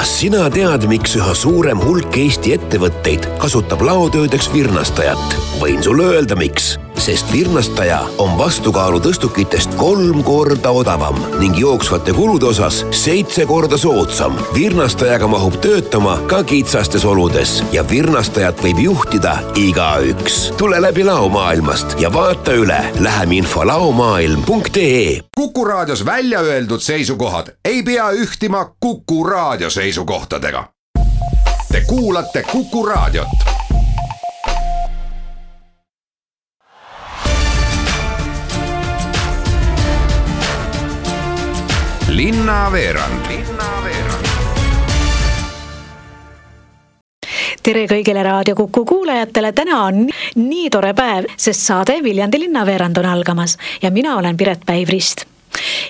kas sina tead, miks üha suurem hulk Eesti ettevõtteid kasutab laotöödeks virnastajat? võin sulle öelda, miks sest virnastaja on vastukaalu tõstukitest kolm korda odavam ning jooksvate kulude osas seitse korda soodsam. virnastajaga mahub töötama ka kitsastes oludes ja virnastajat võib juhtida igaüks. tule läbi laomaailmast ja vaata üle läheminfo laomaailm.ee. kuku raadios välja öeldud seisukohad ei pea ühtima Kuku raadio seisukohtadega. Te kuulate Kuku raadiot linnaveerand tere kõigile Raadio Kuku kuulajatele, täna on nii tore päev, sest saade Viljandi linnaveerand on algamas ja mina olen Piret Päiv-Rist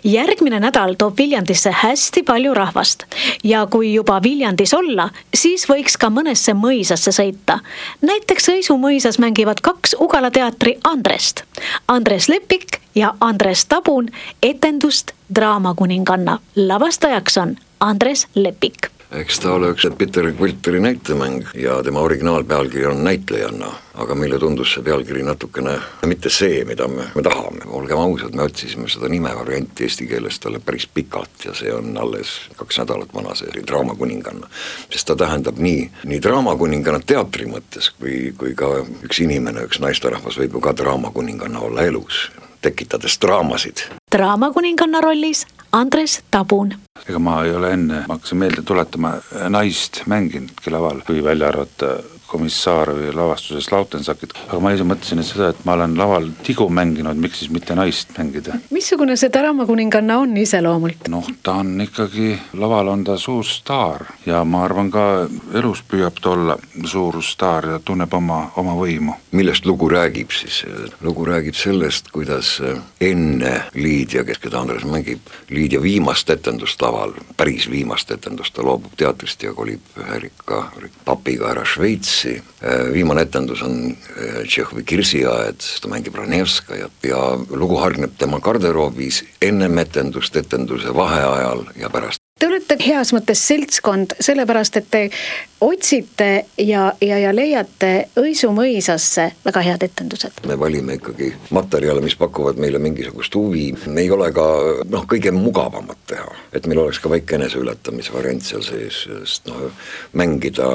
järgmine nädal toob Viljandisse hästi palju rahvast ja kui juba Viljandis olla, siis võiks ka mõnesse mõisasse sõita. näiteks Õisu mõisas mängivad kaks Ugala teatri Andrest, Andres Lepik ja Andres Tabun etendust Draamakuninganna. lavastajaks on Andres Lepik eks ta ole üks Peter Quilteri näitemäng ja tema originaalpealkiri on Näitlejanna, aga meile tundus see pealkiri natukene mitte see, mida me, me tahame, olgem ausad, me otsisime seda nimevarianti eesti keeles talle päris pikalt ja see on alles kaks nädalat vana, see Draamakuninganna. sest ta tähendab nii, nii Draamakuninganna teatri mõttes, kui, kui ka üks inimene, üks naisterahvas võib ju ka Draamakuninganna olla elus, tekitades draamasid. draamakuninganna rollis Andres Tabun. ega ma ei ole enne, ma hakkasin meelde tuletama, naist mänginudki laval, kui välja arvata Komissaarovi lavastuses Lautensakit, aga ma ise mõtlesin et seda, et ma olen laval tigu mänginud, miks siis mitte naist mängida. missugune see Taramakuninganna on iseloomult? noh, ta on ikkagi, laval on ta suur staar ja ma arvan ka elus püüab ta olla suur staar ja tunneb oma, oma võimu. millest lugu räägib siis? lugu räägib sellest, kuidas enne Liidia, kes, keda Andres mängib, Liidia viimast etendust laval, päris viimast etendust, ta loobub teatrist ja kolib ühe rikka papiga ära Šveitsi, Brahmsi, äh, viimane etendus on äh, Tšehhovi Kirsiaed, ta mängib Ranevskajat ja lugu hargneb tema garderoobis ennem etendust, etenduse vaheajal ja pärast. Te olete heas mõttes seltskond, sellepärast et te otsite ja, ja, ja leiate Õisu mõisasse väga head etendused. me valime ikkagi materjale, mis pakuvad meile mingisugust huvi, me ei ole ka noh, kõige mugavamad teha, et meil oleks ka väike eneseületamise seal sees, sest noh, mängida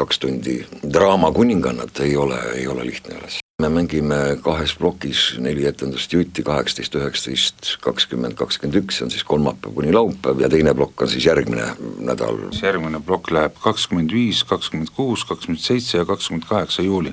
kaks tundi draamakuningannat ei ole, ei ole lihtne üles me mängime kahes plokis neli etendust jutti, kaheksateist, üheksateist, kakskümmend, kakskümmend üks, see on siis kolmapäev kuni laupäev ja teine plokk on siis järgmine nädal. järgmine plokk läheb kakskümmend viis, kakskümmend kuus, kakskümmend seitse ja kakskümmend kaheksa juuli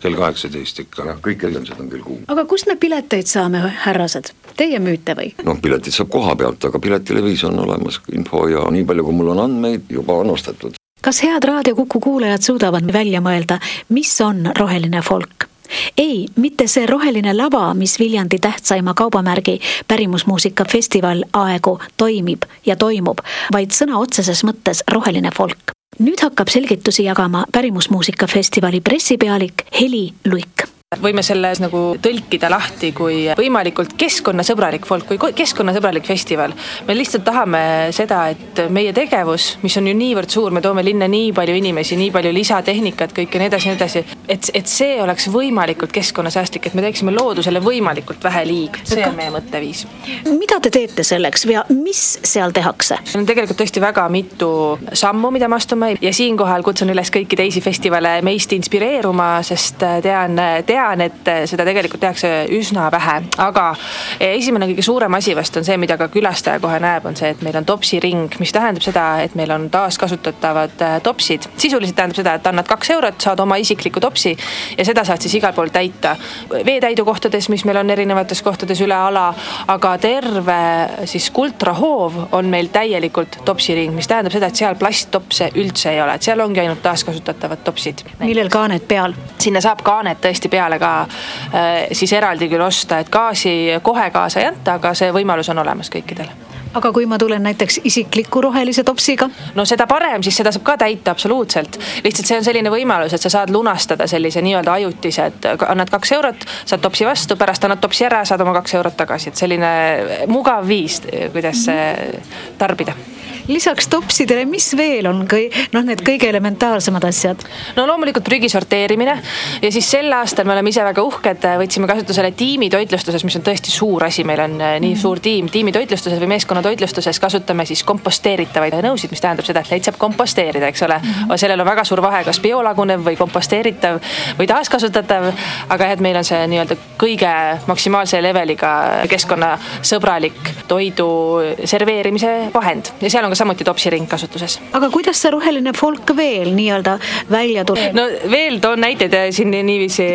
kell kaheksateist ikka. jah, kõik etendused on kell kuus. aga kust me pileteid saame, härrased? Teie müüte või? noh, piletid saab koha pealt, aga Piletilevis on olemas info ja nii palju, kui mul on andmeid, juba on ostetud kas head Raadio Kuku kuulajad suudavad välja mõelda, mis on roheline folk? Ei, mitte see roheline lava, mis Viljandi tähtsaima kaubamärgi pärimusmuusika festival aegu toimib ja toimub, vaid sõna otseses mõttes roheline folk. nüüd hakkab selgitusi jagama pärimusmuusika festivali pressipealik Heli Luik võime selles nagu tõlkida lahti kui võimalikult keskkonnasõbralik folk, kui keskkonnasõbralik festival. me lihtsalt tahame seda, et meie tegevus, mis on ju niivõrd suur, me toome linna nii palju inimesi, nii palju lisatehnikat, kõike nii edasi, nii edasi, et, et see oleks võimalikult keskkonnasäästlik, et me teeksime loodusele võimalikult vähe liig, see on meie mõtteviis. mida te teete selleks ja mis seal tehakse? on tegelikult tõesti väga mitu sammu, mida me astume ja siinkohal kutsun üles kõiki teisi festivale meist inspireeruma, sest tean, tean tean, et seda tegelikult tehakse üsna vähe, aga esimene kõige suurem asi vast on see, mida ka külastaja kohe näeb, on see, et meil on topsiring, mis tähendab seda, et meil on taaskasutatavad äh, topsid. sisuliselt tähendab seda, et annad kaks eurot, saad oma isikliku topsi ja seda saad siis igal pool täita. veetäidukohtades, mis meil on erinevates kohtades üle ala, aga terve siis kultrahoov on meil täielikult topsiring, mis tähendab seda, et seal plasttopse üldse ei ole, et seal ongi ainult taaskasutatavad topsid. millel kaaned peal? sinna saab kaaned tõesti peale peale ka äh, siis eraldi küll osta, et gaasi kohe kaasa ei anta, aga see võimalus on olemas kõikidel aga kui ma tulen näiteks isikliku rohelise topsiga? no seda parem, siis seda saab ka täita absoluutselt. lihtsalt see on selline võimalus, et sa saad lunastada sellise nii-öelda ajutise, et annad kaks eurot, saad topsi vastu, pärast annad topsi ära, saad oma kaks eurot tagasi, et selline mugav viis, kuidas tarbida lisaks topsidele, mis veel on kõi-, noh, need kõige elementaarsemad asjad? no loomulikult prügi sorteerimine ja siis sel aastal me oleme ise väga uhked, võtsime kasutusele tiimitoitlustuses, mis on tõesti suur asi, meil on äh, nii suur tiim, tiimitoitlustuses või meeskonnatoitlustuses kasutame siis komposteeritavaid nõusid, mis tähendab seda, et neid saab komposteerida, eks ole. -hmm. sellel on väga suur vahe, kas biolagunev või komposteeritav või taaskasutatav, aga jah, et meil on see nii-öelda kõige maksimaalse leveliga keskkonnasõbralik toidu serveerimise vahend ja seal on ka samuti topsiring kasutuses. aga kuidas see roheline folk veel nii-öelda välja tuleb? no veel toon näiteid siin niiviisi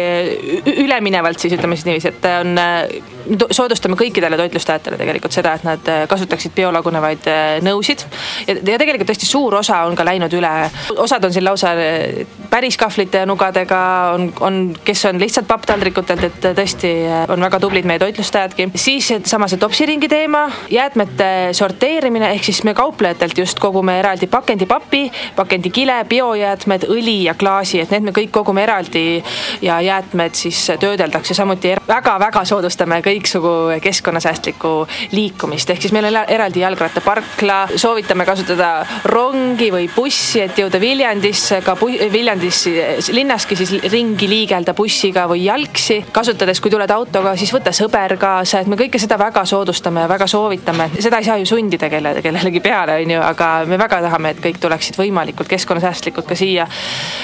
üleminevalt siis ütleme siis niiviisi, et on, soodustame kõikidele toitlustajatele tegelikult seda, et nad kasutaksid biolagunevaid nõusid ja, ja tegelikult tõesti suur osa on ka läinud üle, osad on siin lausa päris kahvlite ja nugadega, on, on, kes on lihtsalt papptaldrikutelt, et tõesti on väga tublid meie toitlustajadki. siis sama see topsiringi teema, jäätmete sorteerimine, ehk siis me kauplejatelt just kogume eraldi pakendipapi, pakendikile, biojäätmed, õli ja klaasi, et need me kõik kogume eraldi ja jäätmed siis töödeldakse samuti väga-väga soodustame kõiksugu keskkonnasäästlikku liikumist, ehk siis meil on eraldi jalgrattaparkla, soovitame kasutada rongi või bussi, et jõuda Viljandisse, ka Viljandis linnaski siis ringi liigelda bussiga või jalgsi, kasutades, kui tuled autoga, siis võta sõber kaasa, et me kõike seda väga soodustame ja väga soovitame, seda ei saa ju sundida kelle, kellelegi peale, on ju, aga me väga tahame, et kõik tuleksid võimalikult keskkonnasäästlikult ka siia.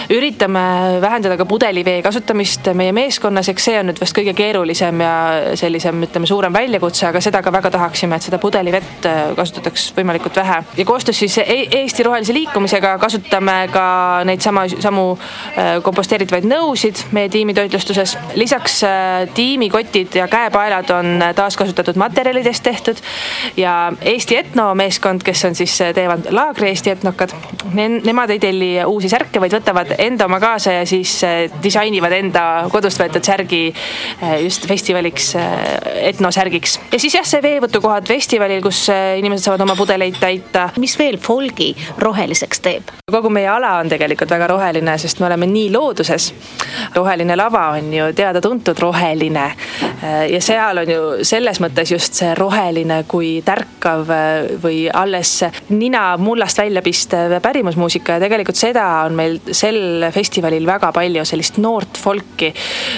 üritame vähendada ka pudelivee kasutamist meie meeskonnas, eks see on nüüd vast kõige keerulisem ja sellisem, ütleme, suurem väljakutse, aga seda ka väga tahaksime, et seda pudelivett äh, kasutataks võimalikult vähe. ja koostöös siis e Eesti Rohelise Liikumisega kasutame ka neid sama, samu äh, komposteeritavaid nõusid meie tiimitoitlustuses. lisaks äh, tiimikotid ja käepaelad on taaskasutatud materjalidest tehtud ja Eesti Etno meeskond, kes on siis, teevad laagri Eesti etnokad ne,, nemad ei telli uusi särke, vaid võtavad enda oma kaasa ja siis äh, disainivad enda kodust võetud särgi äh, just festivaliks, äh, etnosärgiks. ja siis jah, see veevõtukohad festivalil, kus inimesed saavad oma pudeleid täita. mis veel folgi roheliseks teeb? kogu meie ala on tegelikult väga roheline, sest me oleme nii looduses. roheline lava on ju teada-tuntud roheline ja seal on ju selles mõttes just see roheline kui tärkav või alles nina mullast välja pistev pärimusmuusika ja tegelikult seda on meil sel festivalil väga palju, sellist noort folki,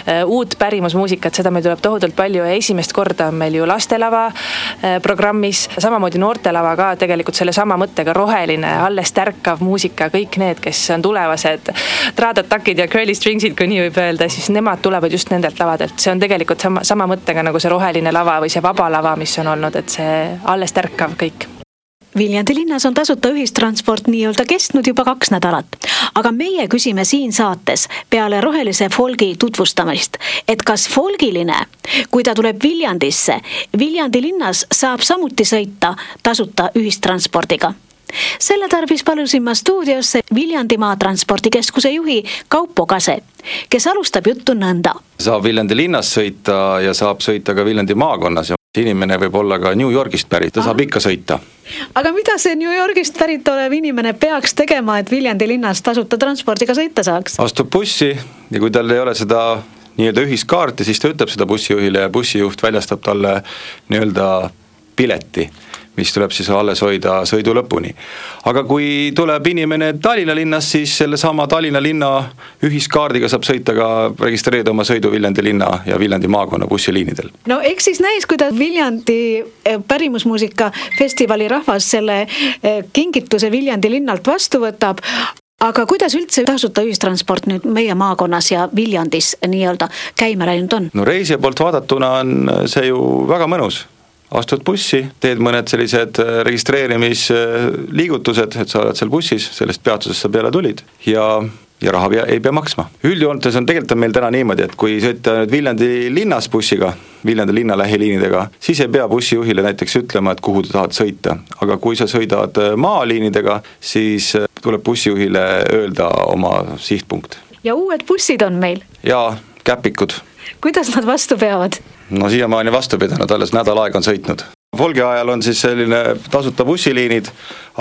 äh, uut pärimusmuusikat, seda meil tuleb tohutult palju ja esimest korda on meil ju lastelava äh, programmis, samamoodi noortelava ka tegelikult sellesama mõttega roheline, alles tärkav muusika, kõik need, kes on tulevased Trad-Attackid ja Curly Stringsid, kui nii võib öelda, siis nemad tulevad just nendelt lavadelt, see on tegelikult sama, sama mõttega nagu see roheline lava või see vaba lava, mis on olnud, et see alles tärkav kõik Viljandi linnas on tasuta ühistransport nii-öelda kestnud juba kaks nädalat. aga meie küsime siin saates peale rohelise folgi tutvustamist, et kas folgiline, kui ta tuleb Viljandisse, Viljandi linnas saab samuti sõita tasuta ühistranspordiga selle tarbis palusin ma stuudiosse Viljandimaa Transpordikeskuse juhi Kaupo Kase, kes alustab juttu nõnda. saab Viljandi linnas sõita ja saab sõita ka Viljandi maakonnas ja inimene võib olla ka New Yorgist pärit, ta Aha. saab ikka sõita aga mida see New Yorgist pärit olev inimene peaks tegema, et Viljandi linnas tasuta transpordiga sõita saaks? astub bussi ja kui tal ei ole seda nii-öelda ühiskaarti, siis ta ütleb seda bussijuhile ja bussijuht väljastab talle nii-öelda pileti mis tuleb siis alles hoida sõidu lõpuni. aga kui tuleb inimene Tallinna linnast, siis sellesama Tallinna linna ühiskaardiga saab sõita ka, registreerida oma sõidu Viljandi linna ja Viljandi maakonna bussiliinidel. no eks siis näis, kuidas Viljandi eh, pärimusmuusika festivali rahvas selle eh, kingituse Viljandi linnalt vastu võtab, aga kuidas üldse tasuta ühistransport nüüd meie maakonnas ja Viljandis nii-öelda käima läinud on? no reisija poolt vaadatuna on see ju väga mõnus astud bussi, teed mõned sellised äh, registreerimisliigutused, et sa oled seal bussis, sellest peatusest sa peale tulid ja ja raha pea, ei pea maksma. üldjoontes on tegelikult on meil täna niimoodi, et kui sõita nüüd Viljandi linnas bussiga, Viljandi linna lähiliinidega, siis ei pea bussijuhile näiteks ütlema, et kuhu ta tahad sõita. aga kui sa sõidad äh, maaliinidega, siis äh, tuleb bussijuhile öelda oma sihtpunkt. ja uued bussid on meil? jaa, käpikud. kuidas nad vastu peavad? No siiamaani vastu pidanud, alles nädal aega on sõitnud. Volgi ajal on siis selline tasuta bussiliinid,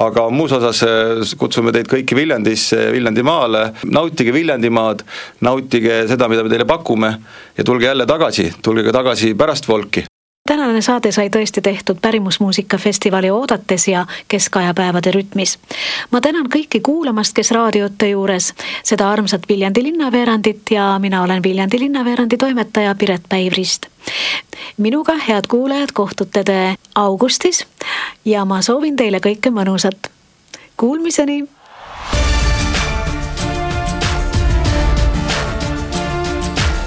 aga muus osas eh, kutsume teid kõiki Viljandisse, Viljandimaale, nautige Viljandimaad, nautige seda, mida me teile pakume ja tulge jälle tagasi, tulge ka tagasi pärast Volki tänane saade sai tõesti tehtud Pärimusmuusika festivali oodates ja keskajapäevade rütmis. ma tänan kõiki kuulamast, kes raadiote juures seda armsat Viljandi linnaveerandit ja mina olen Viljandi linnaveerandi toimetaja Piret Päivrist. minuga, head kuulajad, kohtute te augustis ja ma soovin teile kõike mõnusat. Kuulmiseni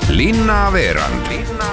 linnaveerand. linnaveerand